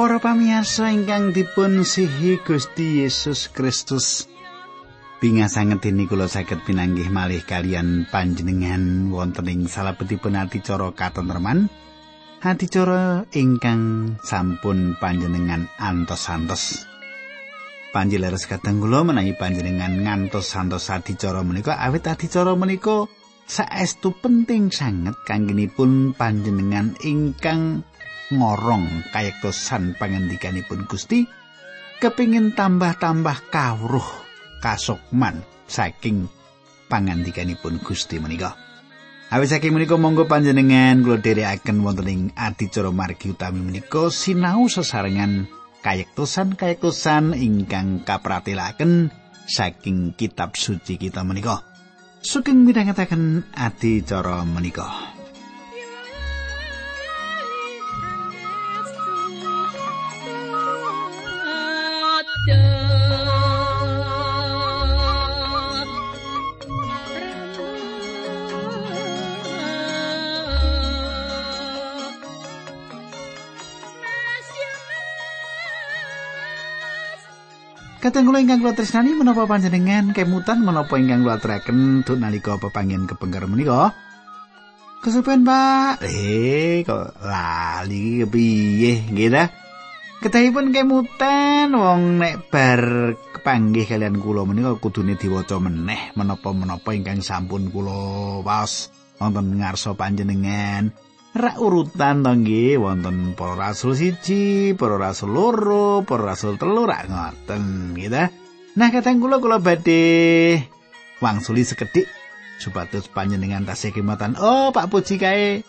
Para pamirsa ingkang dipun sihi Gusti Yesus Kristus. Pingasangetini kula saged pinanggih malih kalian panjenengan wonten ing salebetipun adicara katentreman. Adicara ingkang sampun panjenengan antos-antos. Panjenengan kadang kula menawi panjenengan ngantos-antos adicara menika awit adicara menika saestu penting sanget kanggenipun panjenengan ingkang ngorong kayektosan pangendikanipun Gusti kepingin tambah-tambah kawruh kasukman saking pangandikanipun Gusti menika. Awit saking menika monggo panjenengan kula dherekaken wonten ing adicara margi utami menika sinau sesarengan kayektosan-kayektosan ingkang kapratelaken saking kitab suci kita menika. Sugeng midhangetaken adicara menika. Kadang kula ingkang kula tresnani menapa panjenengan kemutan menapa ingkang kula aturaken duk nalika pepanggen kepengker menika? Kesupen, Pak. Eh, kok lali piye nggih ta? Kedahipun kemutan wong nek bar kepanggih kalian kula menika kudune diwaca meneh menapa-menapa ingkang sampun kula waos wonten ngarsa panjenengan. Rak urutan to wonten para rasul siji, para rasul loro, para rasul telu rak ngoten gitu. Nah kadang kula kula badhe wangsuli sekedhik supados panjenengan tasih kematan. Oh Pak Puji kae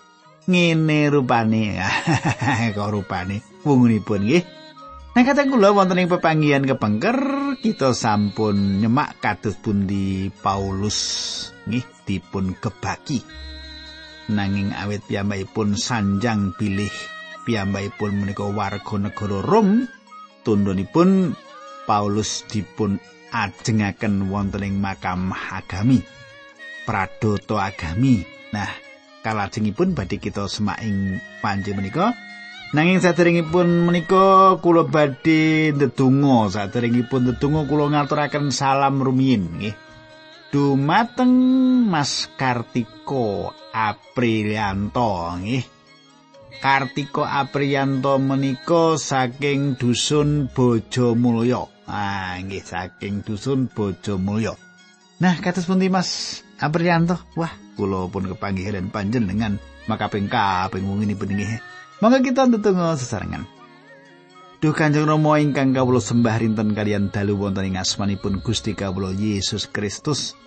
ngene rupane. Kok rupane wungunipun nggih. Nah kadang kula wonten ing pepanggihan kepengker kita sampun nyemak kados pundi Paulus nggih dipun kebaki. Nanging awit piyambakipun sanjang bilih. Piyambakipun menika warga negara Rom tundhonipun Paulus dipun ajengaken wonten ing makam agami pradoto agami. Nah kalajengipun badhe kita semak ing panci menika. Nanging saderengipun menika kula badhe ndedonga saderengipun ndedonga kula ngaturaken salam rumiyin nggih. Dumateng Mas Kartiko Aprilianto nggih. Kartiko Apriyanto menika saking dusun Bojomulya. Ah nggih saking dusun Bojomulya. Nah, kados pundi Mas Apriyanto? Wah, kula pun kepanggihan panjenengan makaping kaping winginipun nggih. Monggo kita ndedonga sesarengan. Duh Kanjeng Rama ingkang kawula sembah rinten kalian dalu wonten ing asmanipun Gusti kawula Yesus Kristus.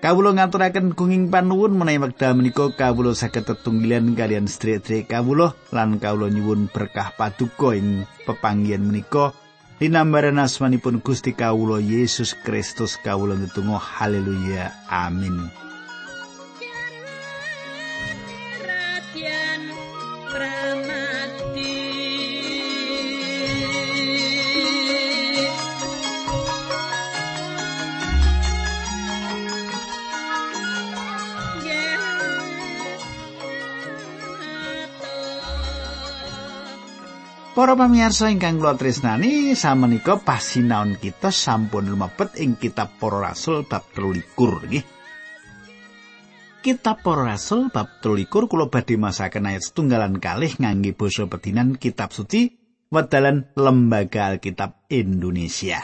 Kawula ngaturaken gunging panuwun menawi wekdal menika kawula saged tetunggilan kalian sedherek kawula lan kawula nyuwun berkah paduka ing pepanggihan menika. Linambaran asmanipun Gusti kawula Yesus Kristus kawula nutunggal haleluya. Amin Para pamirsa ingkang kula tresnani, samenika pasinaon kita sampun lumebet ing kitab Para Rasul bab 13 nggih. Kitab Para Rasul bab 13 kula badhe masaken ayat setunggalan kalih ngangge basa pedinan kitab suci wedalan Lembaga Alkitab Indonesia.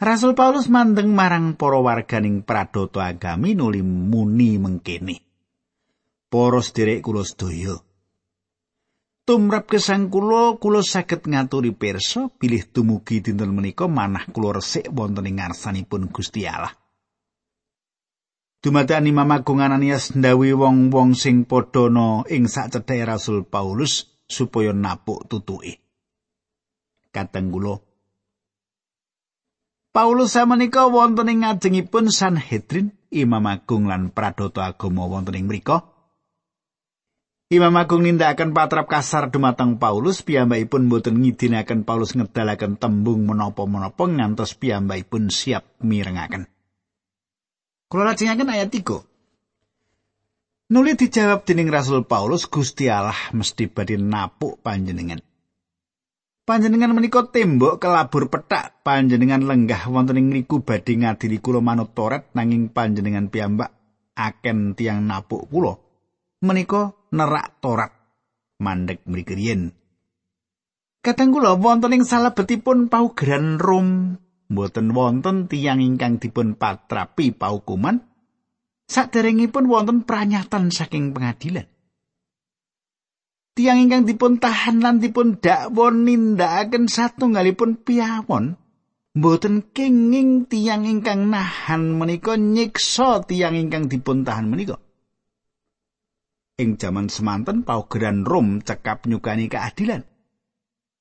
Rasul Paulus mandeng marang para warganing pradoto agami nuli muni mengkene. Para sederek kula sedaya, tumrap gesang kula kula saged ngaturi pirsa bilih dumugi dinten menika manah kula resik wonten ing ngarsanipun Gusti Allah. Dumadani mamagung Ananias ndawi wong-wong sing padha ing sacedhake Rasul Paulus supaya napuk tutuke. Kateng kula Paulus samenika wonten ing ngajengipun Sanhedrin, Imam Agung lan Pradata Agama wonten ing mriku. Imam Agung nindakaken patrap kasar dumateng Paulus piyambakipun boten ngidinaken Paulus ngedalaken tembung menapa-menapa ngantos piyambakipun siap mirengaken. Kula lajengaken ayat 3. Nuli dijawab dening Rasul Paulus Gusti Allah mesti badhe napuk panjenengan. Panjenengan menika tembok kelabur petak panjenengan lenggah wonten ing mriku badhe ngadili kula manut Toret nanging panjenengan piyambak aken tiang napuk kula menika nerak Toret mandek mriki riyen. Kadang kula wonten ing salebetipun paugeran Rom mboten wonten tiang ingkang dipun patrapi paukuman. Saderengipun wonten pranyatan saking pengadilan. Tiang ingkang dipun tahan lan dipun dakwa nindakaken satunggalipun piyawon. Mboten kenging tiang ingkang nahan menika nyiksa tiang ingkang dipun tahan menika ing jaman semanten paugeran Rom cekap nyukani keadilan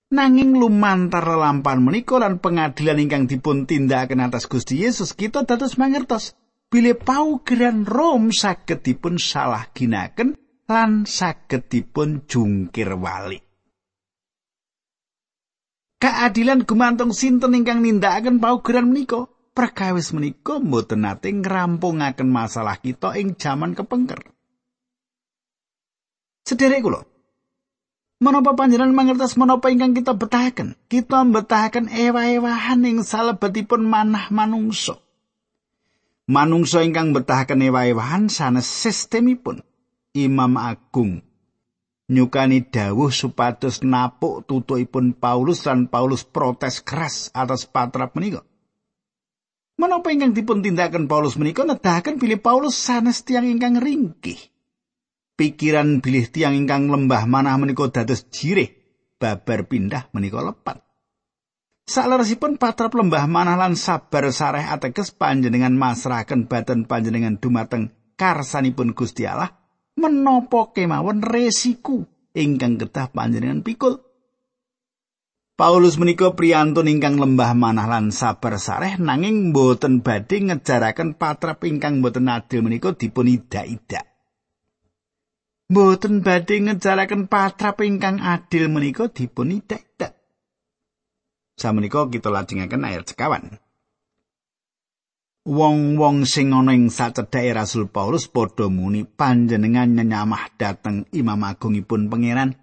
nanging lumantar lampan menika lan pengadilan ingkang dipun tindakaken atas Gusti Yesus kita dados mangertos bilih paugeran Rom saged dipun salah ginaken lan saged dipun jungkir wali. Keadilan gumantung sinten ingkang nindakaken paugeran menika? Perkawis menika mboten nate ngrampungaken masalah kita ing jaman kepengker. Sederek kula. Menapa panjenengan mangertos menapa ingkang kita betahaken? Kita betahaken ewa-ewahan ing salebetipun manah manungsa. Manungsa ingkang betahaken ewa-ewahan sanes sistemipun. Imam Agung nyukani dawuh supados napuk tutukipun Paulus lan Paulus protes keras atas patrap menika. Menapa ingkang dipun tindakan Paulus menika nedahaken bilih Paulus sanes tiang ingkang ringkih. Pikiran bilih tiang ingkang lembah manah menika dados jirih babar pindah menika lepat. Saleresipun patrap lembah manah lan sabar sareh ateges panjenengan masrahaken badan panjenengan dumateng karsanipun Gusti Allah menapa kemawon resiku ingkang kedah panjenengan pikul. Paulus menika priyantun ingkang lembah manah lan sabar sareh nanging boten badhe ngejaraken patrap ingkang boten adil menika dipun ida-ida. Boten badhe ngejaraken patrap ingkang adil menika dipun ida-ida. Samenika kita lajengaken ayat sekawan. wong-wong sing ana ing sacedhake Rasul Paulus padha muni panjenengan nyenyamah dateng Imam Agungipun Pangeran.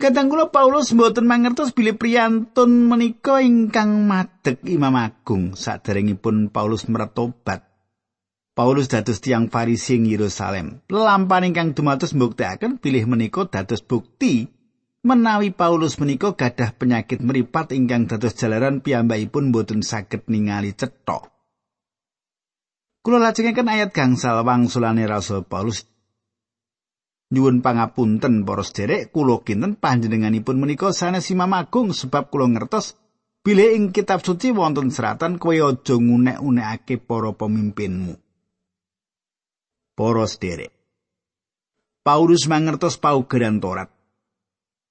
Kadang kula Paulus mboten mangertos bilih priyantun menika ingkang madeg Imam Agung saderengipun Paulus mertobat. Paulus dados tiang Farisi ing Yerusalem. Lampan ingkang dumados mbuktekaken bilih menika dados bukti menawi Paulus menika gadah penyakit meripat ingkang dados jalaran piyambakipun boten saged ningali cetha. Kula lajengaken ayat gangsal wangsulane Rasul Paulus nyuwun pangapunten para sederek kula kinten panjenenganipun menika sanes Imam Agung sebab kula ngertos bilih ing kitab suci wonten seratan kowe aja ngunek-unekake para pemimpinmu. Para sederek Paulus mangertos paugeran Torat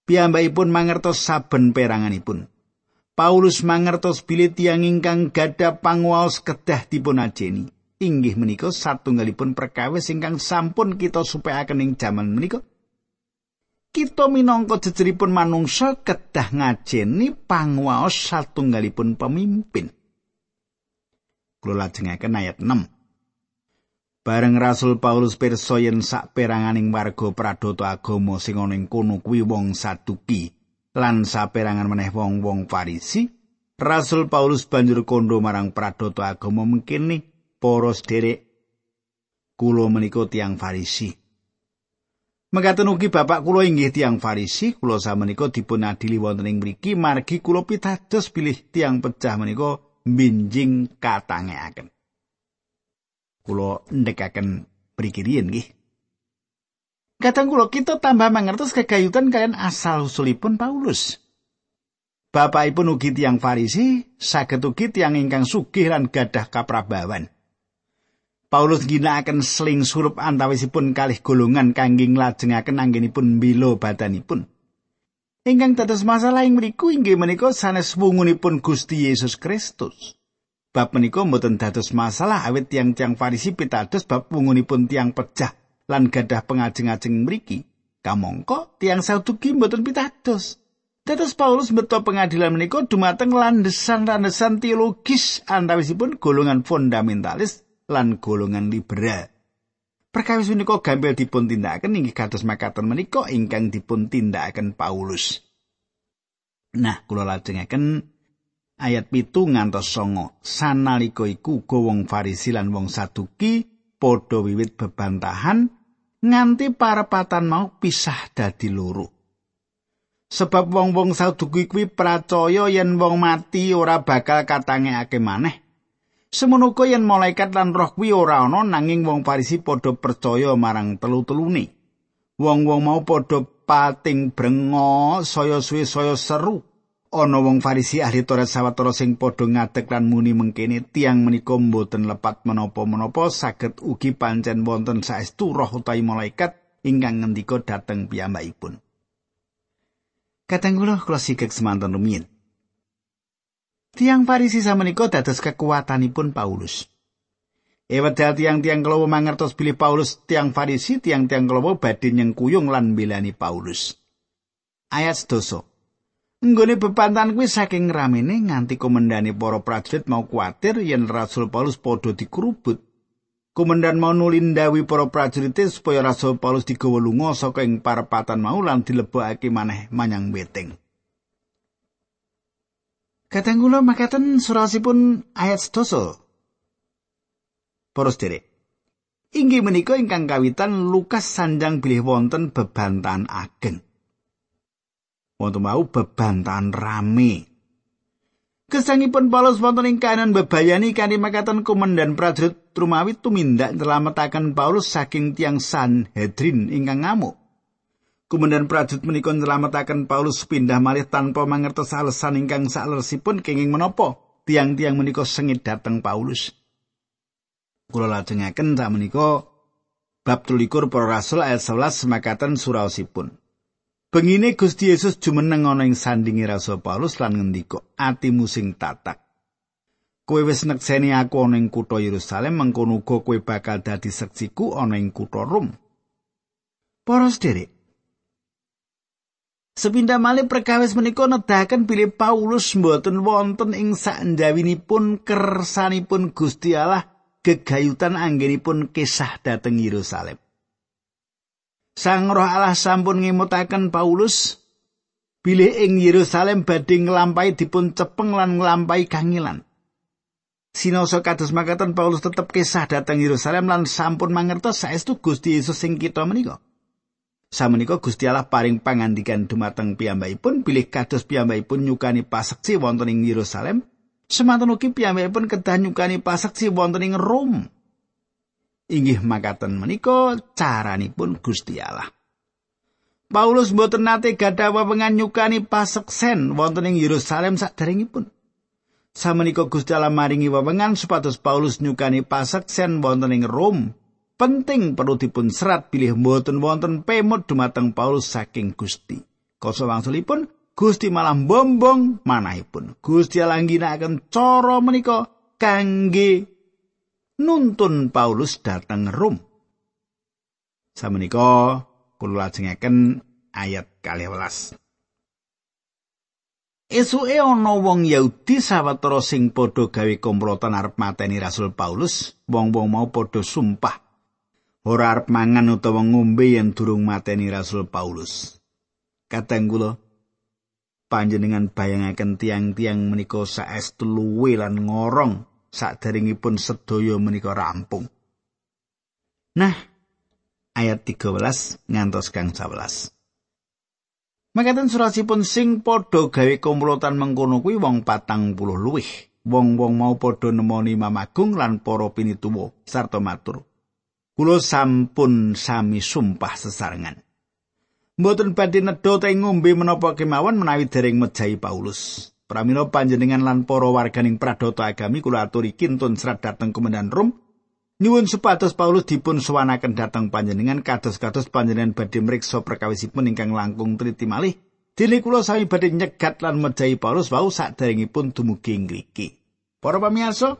piyambakipun mangertos saben peranganipun. Paulus mangertos bilih tiyang ingkang gadhah panguwaos kedah dipun ajeni. Inggih menika satunggalipun perkawis ingkang sampun kita supekaken ing jaman menika. Kita minangka jejeripun manungsa kedah ngajeni panguwaos satunggalipun pemimpin. Kula lajengaken ayat 6. Bareng Rasul Paulus pirsa yen sak peranganing warga pradata agama sing ana ing kono kuwi wong Saduki lan saperangan meneh wong-wong Farisi, Rasul Paulus banjur kondo marang pradata agama mengkene para sederek kula menika tiang Farisi. Mekaten ugi bapak kula inggih tiang Farisi, kula samenika dipun adili wonten ing mriki margi kula pitados bilih tiang pecah menika binjing katangeaken. Kula ndekaken prikirian nggih. Kadang kula kita tambah mangertos kegayutan kalian asal usulipun Paulus. Bapakipun ugi tiang Farisi, saged ugi tiang ingkang sugih lan gadah kaprabawan. Paulus ginakaken sling surup antawisipun kalih golongan kangge nglajengaken anggenipun mbilo badanipun. Ingkang dados masalah ing mriku inggih menika sanes wungunipun Gusti Yesus Kristus. Bab menika mboten dados masalah awit tiang-tiang Farisi pitados bab wungunipun tiang pecah lan gadah pengajeng-ajeng mriki. Kamangka tiang Saduki mboten pitados. Dados Paulus beto pengadilan menika dumateng landesan-landesan teologis antawisipun golongan fundamentalis lan golongan liberal. Perkawis menika gampil dipun tindakaken inggih kados makaten menika ingkang dipun tindakaken Paulus. Nah, kula lajengaken ayat pitu ngantos songo. Sanalika iku uga wong Farisi lan wong Saduki padha wiwit bebantahan nganti parepatan mau pisah dadi loro. Sebab wong-wong Saduki kuwi percaya yen wong mati ora bakal katangekake maneh. Semono yen malaikat lan roh kuwi ora ana nanging wong Farisi padha percaya marang telu-telune. Wong-wong mau padha pating brengo saya suwe saya seru. Ana wong Farisi ahli Taurat sawetara sing padha ngadeg lan muni mengkene tiang menika mboten lepat menapa-menapa saged ugi pancen wonten saestu roh utawi malaikat ingkang ngendika dhateng piyambakipun. Kadang kula kula semanten rumiyin. Tiang Farisi samenika dados kekuatanipun Paulus. Ewedal tiang-tiang kelowo mangertos bilih Paulus tiang Farisi, tiang-tiang kelowo badhe nyengkuyung lan bilani Paulus. Ayat sedoso. Nggone bepantan kuwi saking ramene nganti komendane para prajurit mau kuatir yen Rasul Paulus padha dikerubut. Komandan mau nulindawi para prajurit supaya Rasul Paulus digawa lunga saka ing parepatan mau lan dilebokake maneh manyang beteng. Kadang kula makaten surasipun ayat sedoso. Poros derek. Inggih menika ingkang kawitan Lukas sanjang bilih wonten bebantan ageng. Wonten mau bebantan rame. Kesangipun Paulus wonten ing kanan bebayani kanthi makaten komandan prajurit rumawi tumindak nyelametaken Paulus saking tiang Sanhedrin ingkang ngamuk. Kemudian prajurit menika nyelametaken Paulus pindah malih tanpa mangertos alasan ingkang saleresipun kenging menapa tiang-tiang menika sengit dateng Paulus. Kula lajengaken sak menika bab 13 para rasul ayat 11 semakaten suraosipun. Bengine Gusti Yesus jumeneng ana ing sandingi Rasul Paulus lan ngendika, "Atimu sing tatak. Kowe wis nekseni aku ana ing kutha Yerusalem, mengkono uga kowe bakal dadi seksiku ana ing kutha Rom." Para sederek, Sepindah malih perkawis menika nedahaken bilih Paulus mboten wonten ing sanjawinipun kersanipun Gusti Allah gegayutan anggenipun kisah dhateng Yerusalem. Sang Roh Allah sampun ngemutaken Paulus bilih ing Yerusalem badhe nglampahi dipun cepeng lan nglampahi kangilan. Sinoso kados makaten Paulus tetep kisah dhateng Yerusalem lan sampun mangertos saestu Gusti Yesus sing kita menika. Samenika Gusti Allah paring pangandikan dumateng piyambakipun bilih kados piyambakipun nyukani paseksi wonten ing Yerusalem, semanten ugi piyambakipun kedah nyukani paseksi wonten ing Rom. Inggih makaten menika caranipun Gusti Allah. Paulus mboten nate gadah wewengan nyukani paseksen wonten ing Yerusalem saderengipun. Samenika Gusti Allah maringi wewengan supados Paulus nyukani paseksen wonten ing Rom penting perlu dipun serat bilih mboten wonten pemut dumateng Paulus saking Gusti. Koso wangsulipun Gusti malah bombong manahipun. Gusti Allah ngginakaken cara menika kangge nuntun Paulus dateng Rom. Samenika kula lajengaken ayat 12. Esuke ana wong Yahudi sawetara sing padha gawe komplotan arep mateni Rasul Paulus, wong-wong mau padha sumpah ora arep mangan utawa ngombe yen durung mateni Rasul Paulus. Kadang kula panjenengan bayangaken tiang-tiang menika saestu luwe lan ngorong saderengipun sedaya menika rampung. Nah, ayat 13 ngantos kang 11. Makaten surasipun sing padha gawe komplotan mengkono kuwi wong patang puluh luwih. Wong-wong mau padha nemoni mamagung lan para pinituwa sarta matur. kula sampun sami sumpah sesarengan. Mboten badhe nedha ta ngombe menapa kemawon menawi dereng mejahi Paulus. Pramila panjenengan lan para warganing pradata agami kula aturi kintun serat dhateng komandan Rom. Nyuwun supados Paulus dipun suwanaken dhateng panjenengan kados-kados panjenengan badhe mriksa perkawisipun ingkang langkung triti malih. Dene kula sami badhe nyegat lan mejahi Paulus wau saderengipun dumugi ngriki. Para pamirsa,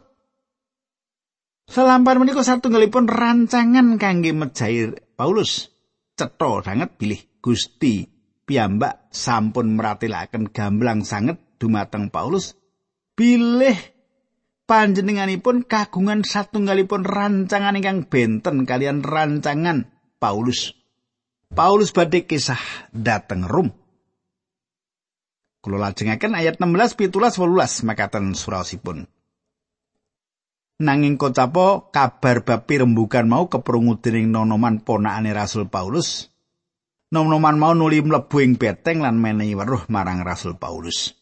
Selampar menika satunggalipun rancangan kangge mejair Paulus. Cetha sanget bilih Gusti piyambak sampun meratelaken gamblang sanget dumateng Paulus. Bilih panjenenganipun kagungan satunggalipun rancangan ingkang benten kalian rancangan Paulus. Paulus badhe kisah dateng Rom. Kula lajengaken ayat 16, 17, 18 makaten suraosipun. Nanging kocapo kabar bab pirembugan mau keprungu dening nonoman ponakane Rasul Paulus. Nonoman mau nuli mlebu ing beteng lan menehi weruh marang Rasul Paulus.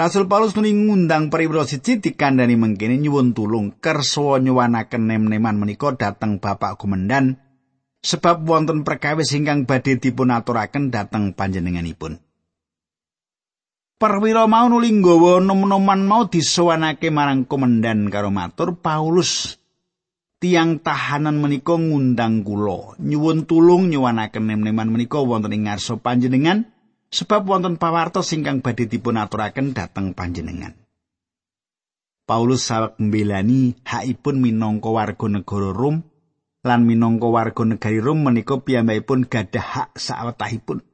Rasul Paulus nuli ngundang periwira siji dikandani mengkene nyuwun tulung kersa nyuwanaken nem-neman menika dhateng Bapak Komandan sebab wonten perkawis ingkang badhe dipun aturaken dhateng panjenenganipun. Perwira mau nuli nggawa nom-noman mau disowanake marang komandan karo matur Paulus tiang tahanan menika ngundang kula nyuwun tulung nyuwanaken nem-neman menika wonten ing ngarsa panjenengan sebab wonten pawartos ingkang badhe dipun aturaken dhateng panjenengan. Paulus sawek mbelani hakipun minangka warga negara Rom lan minangka warga negari Rom menika piyambakipun gadah hak sawetahipun.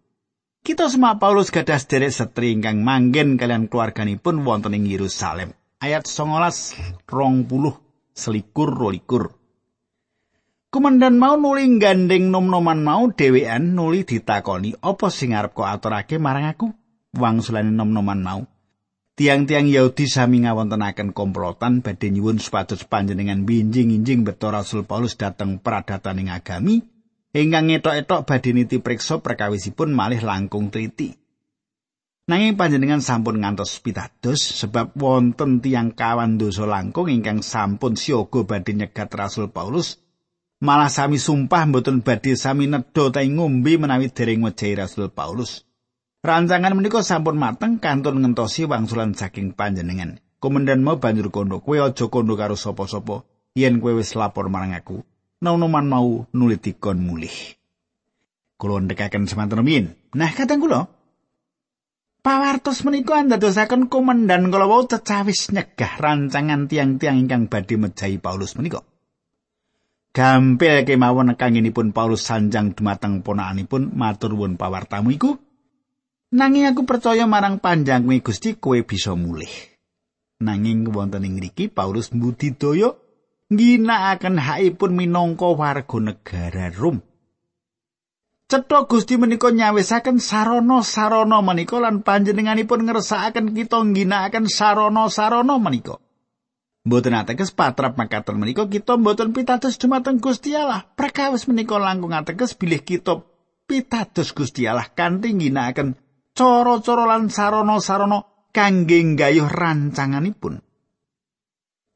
Kita semua Paulus gadah sederek setri ingkang manggen kalian keluarganipun wonten ing Yerusalem. Ayat 19 20 selikur rolikur. Komandan mau nuli gandeng nom-noman mau dhewean nuli ditakoni apa sing arep kok aturake marang aku? Wangsulane nom-noman mau. Tiang-tiang Yahudi sami ngawontenaken komplotan badhe nyuwun supados panjenengan binjing-injing beto Rasul Paulus dateng peradatan ing agami ingkang etok-etok badhe niti priksa perkawisipun malih langkung teliti. Nanging panjenengan sampun ngantos pitados sebab wonten tiang kawan dosa langkung ingkang sampun siaga badhe nyegat Rasul Paulus malah sami sumpah mboten badhe sami nedha ta ngombe menawi dereng wejahi Rasul Paulus. Rancangan menika sampun mateng kantun ngentosi wangsulan saking panjenengan. Komandan mau banjur kondo, kowe aja kondo karo sapa-sapa yen kowe wis lapor marang aku. nonoman mau nulit dikon mulih. Kulo ndekaken semanten rumiyin. Nah, kadang kula Pawartos menika andadosaken komandan kala wau cecawis nyegah rancangan tiang-tiang ingkang badhe mejahi Paulus menika. Gampil kemawon kangenipun Paulus sanjang dumateng ponakanipun matur nuwun pawartamu iku. Nanging aku percaya marang panjangmu Gusti kowe bisa mulih. Nanging wonten ing mriki Paulus mbudidaya ngginakaken hakipun minangka warga negara Rom. Cetha Gusti menika nyawisaken sarana-sarana menika lan panjenenganipun ngersakaken kita ngginakaken sarana-sarana menika. Mboten ateges patrap makaten menika kita mboten pitados dumateng Gusti Allah. Prakawis menika langkung ateges bilih kita pitados Gusti Allah kanthi ngginakaken cara-cara lan sarana-sarana kangge nggayuh rancanganipun.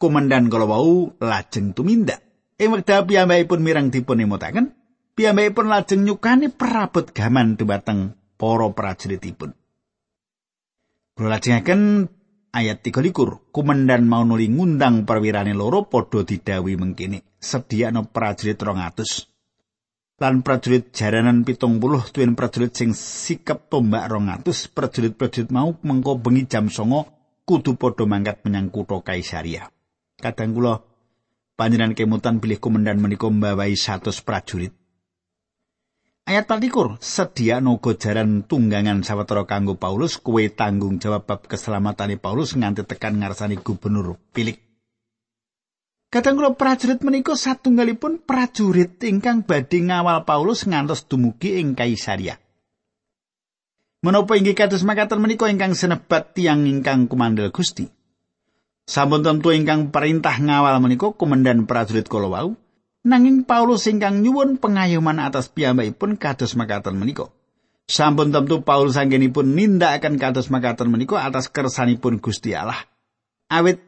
komandan kala wau lajeng tumindak. Ing wekdal piyambakipun mirang dipun emotaken, piyambakipun lajeng nyukani perabot gaman dumateng para prajuritipun. Kula lajengaken ayat 13. Komandan mau nuli ngundang perwirane loro padha didawi mengkini. Sediakno prajurit 200. Lan prajurit jaranan pitung puluh tuwin prajurit sing sikap tombak 200 prajurit-prajurit mau mengko bengi jam songo kudu padha mangkat menyang kutha Kaisaria. kadang kula panjenengan kemutan bilih komandan menika mbawahi 100 prajurit. Ayat 24, sedia nogo jaran tunggangan sawetara kanggo Paulus, kue tanggung jawab bab keselamatane Paulus nganti tekan ngarsani gubernur Pilik. Kadang kula prajurit menika satunggalipun prajurit ingkang badhe ngawal Paulus ngantos dumugi ing Kaisaria. Menapa inggih kados makaten menika ingkang senebat tiang ingkang kumandel Gusti? Sampun tentu ingkang perintah ngawal menika komandan prajurit kala wau, nanging Paulus ingkang nyuwun pengayoman atas piyambakipun kados makaten menika. Sampun tentu Paulus anggenipun nindakaken kados makaten menika atas kersanipun Gusti Allah. Awit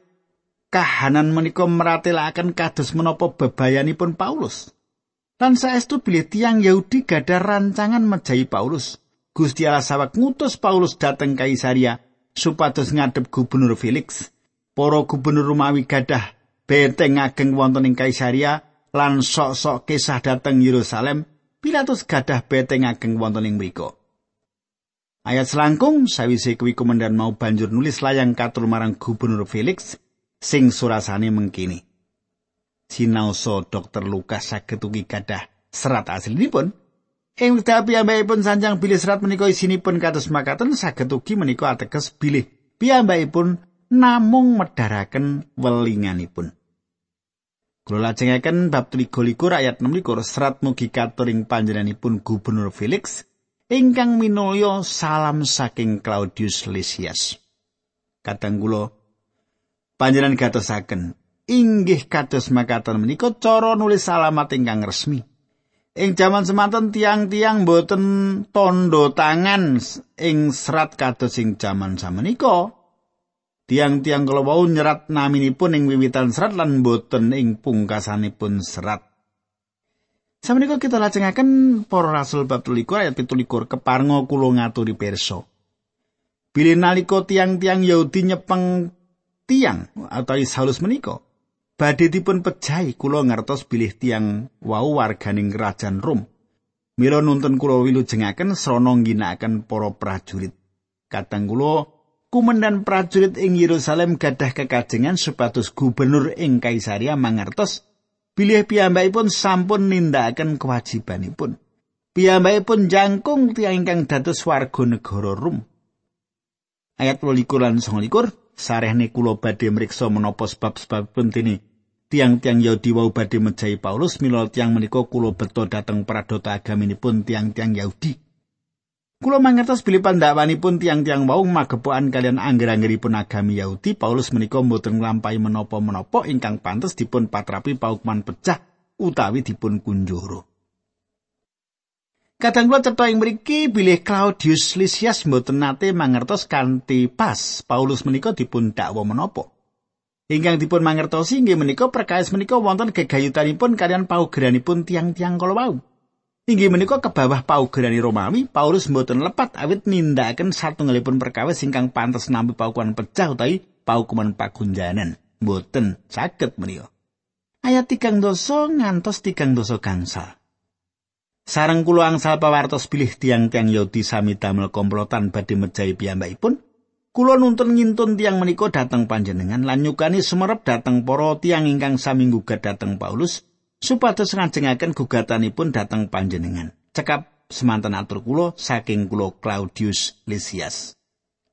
kahanan menika meratelaken kados menapa bebayanipun Paulus. Lan saestu bilih tiang Yahudi gada rancangan mejahi Paulus. Gusti Allah sawak ngutus Paulus dateng Kaisaria supados ngadep gubernur Felix para gubernur Romawi gadah beteng ageng wonten ing Kaisaria lan sok-sok kisah dateng Yerusalem Pilatus gadah beteng ageng wonten ing mriku Ayat selangkung sawise kuwi komandan mau banjur nulis layang katul marang gubernur Felix sing surasane mengkini Sinaoso Dr. Lukas saged ugi gadah serat aslinipun ing wekdal piyambakipun sanjang bilih serat menika isinipun kados makaten saged ugi menika ateges bilih piyambakipun namung medharaken welinganipun. Kula lajengaken bab 23 ayat 16 serat mugi katuring panjenenganipun Gubernur Felix Ingkang minulya salam saking Claudius Lysias. Kadang kula panjenengan gatosaken inggih kados makaten menika cara nulis alamat ingkang resmi. Ing jaman semanten tiang-tiang boten tondo tangan ing serat kados ing jaman samenika. Tiang-tiang kala wau nyerat naminipun ing wiwitan serat lan boten ing pungkasanipun serat. Sameneika kita lajengaken para rasul bab 13 ayat 17 keparngo kula ngaturi pirsa. Bilih nalika tiang-tiang Yahudi nyepeng tiang atau Saulus menika badhe dipun pejahi kula ngertos bilih tiang wau warganing kerajaan Rom. Mila nuntun kula wilujengaken srana ngginakaken para prajurit. Kadang kula kumendan prajurit ing Yerusalem gadah kekajengan supados gubernur ing Kaisaria mangertos bilih piyambakipun sampun nindakaken kewajibanipun. Piyambakipun jangkung tiyang ingkang dados warga negara Rum. Ayat 12 lan 29 sarehne kula badhe mriksa menapa sebab-sebab pentine tiang-tiang Yahudi wau badhe mejahi Paulus mila tiang menika kula beto dhateng pradota agaminipun tiang-tiang Yahudi. Kulo mangertos bilih pandhawanipun tiang-tiang wau magepokan kalian angger-anggeripun agami Yahudi, Paulus menika mboten nglampahi menapa-menapa ingkang pantes dipun patrapi paukuman pecah utawi dipun kunjoro. Kadang kula cetha ing mriki bilih Claudius Lysias mboten nate mangertos kanthi pas Paulus menika dipun dakwa menapa. Ingkang dipun mangertosi inggih menika perkawis menika wonten gegayutanipun kalian paugeranipun tiang-tiang kala wau. Inggih menika ke bawah paugerani Romawi, Paulus mboten lepat awit nindakaken satunggalipun perkawis ingkang pantes nampi paukuman pecah utawi paukuman pagunjanan. Mboten saged menika. Ayat tigang dosa ngantos tigang dosa gangsal. Sarang kula angsal pawartos bilih tiang-tiang Yahudi sami damel komplotan badhe mejahi piyambakipun. Kula nuntun ngintun tiang menika dhateng panjenengan lan nyukani sumerep dhateng para tiang ingkang sami gugat dhateng Paulus supados ngajengaken gugatanipun dhateng panjenengan. Cekap semanten atur kula saking kula Claudius Lysias.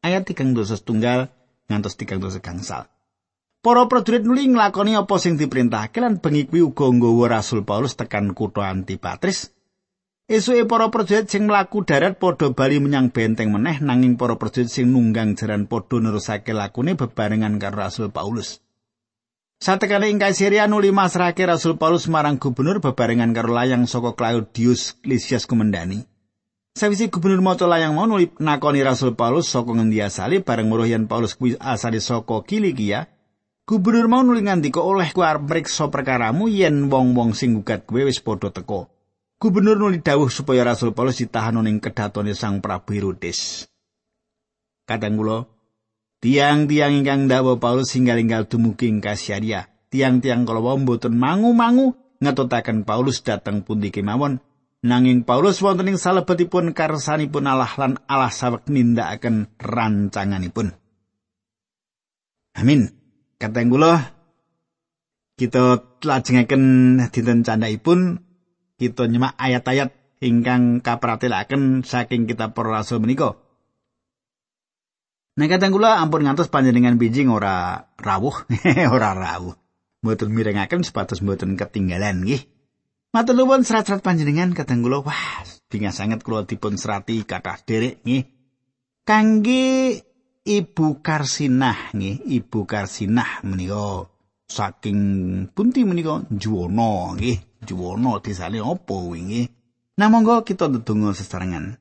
Ayat 3 dosa tunggal ngantos 3 dosa gangsal. Para prajurit nuli nglakoni apa sing diperintahake lan bengi kuwi uga nggawa Rasul Paulus tekan kutha Antipatris. Esuke para prajurit sing mlaku darat padha bali menyang benteng meneh nanging para prajurit sing nunggang jaran padha nerusake lakune bebarengan karo Rasul Paulus. Satekane ing Kaisaria nuli masrahake Rasul Paulus marang gubernur bebarengan karo layang saka Claudius Lysias Komendani. Sawise gubernur maca layang mau nuli nakoni Rasul Paulus saka ngendi asale bareng weruh yen Paulus kuwi asale saka Kilikia. Gubernur mau nuli ngandika oleh ku arep mriksa perkaramu yen wong-wong sing gugat kowe wis padha teka. Gubernur nuli dawuh supaya Rasul Paulus ditahan ning kedatone Sang Prabu Herodes. Kadang kula Tiang-tiang ingkang dawa Paulus singgal-inggal dumugi ing Kasiaria. Tiang-tiang kala wau mboten mangu-mangu ngetutaken Paulus dateng pundi kemawon. Nanging Paulus wonten ing salebetipun karsanipun Allah lan Allah sawek nindakaken rancanganipun. Amin. Kateng kula kita lajengaken dinten candhaipun kita nyemak ayat-ayat ingkang kapratelaken saking kitab para rasul menika. Nek kadang kula ampun ngantos panjenengan bijing ora rawuh, ora rawuh. Mboten mirengaken sepatus mboten ketinggalan nggih. Matur nuwun serat-serat panjenengan kadang kula wah bingung sanget kula dipun serati kathah derek nggih. Kangge Ibu Karsinah nggih, Ibu Karsinah menika saking pundi menika Juwono nggih, Juwono desane apa wingi. Nah monggo kita ndedonga sesarengan.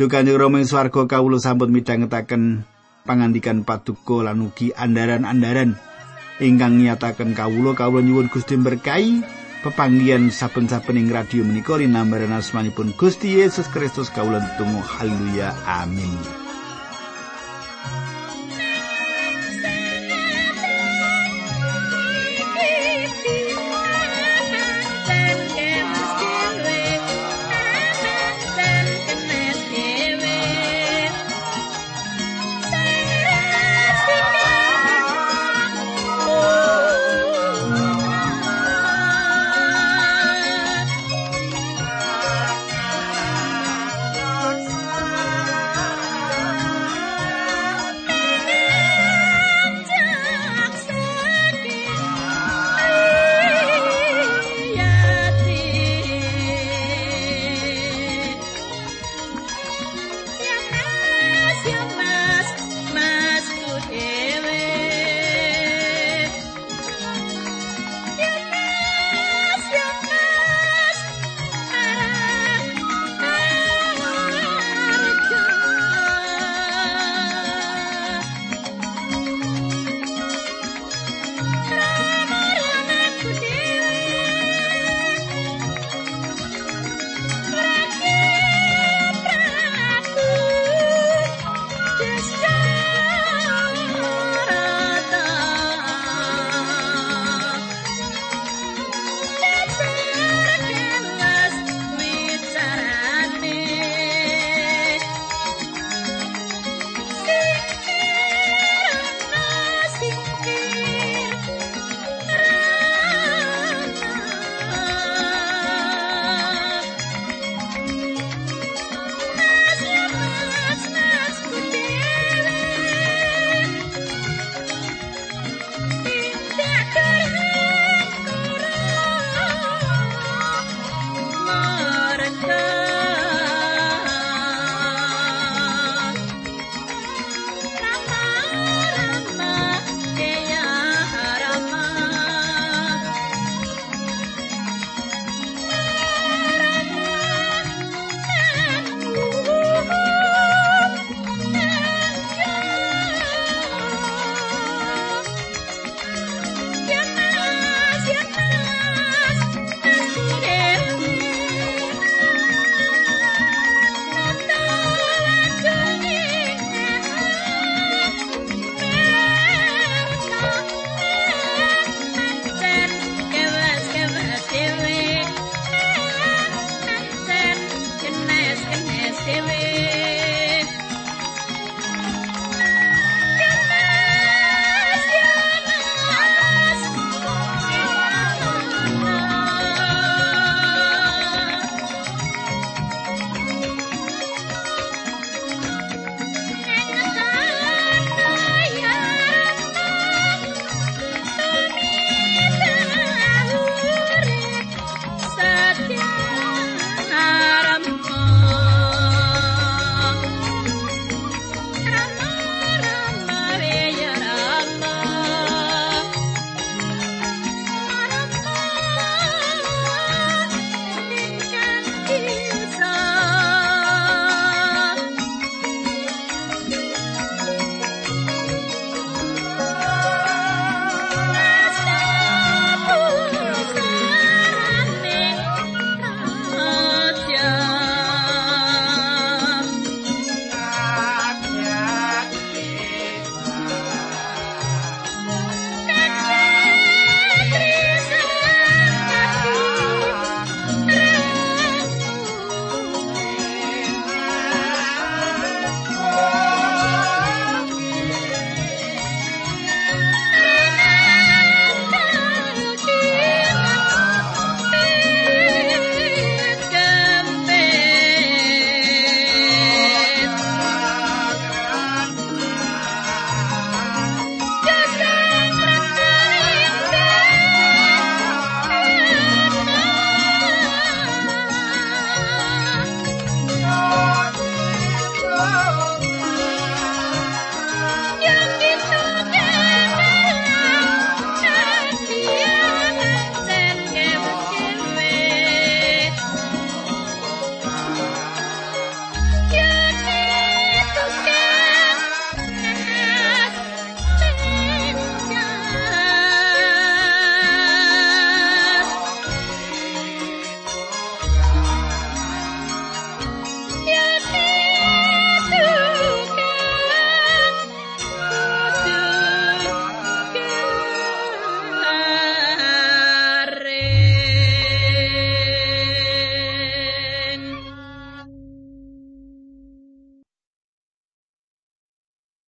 Duh Kanjeng Rama ing swarga kawula sampun midhangetaken pangandikan paduka lan ugi andaran-andaran. Ingkang nyataken kawula kawula nyuwun Gusti berkahi pepanggihan saben-saben ing radio menika linambaran asmanipun Gusti Yesus Kristus kawula tunggu haleluya. Amin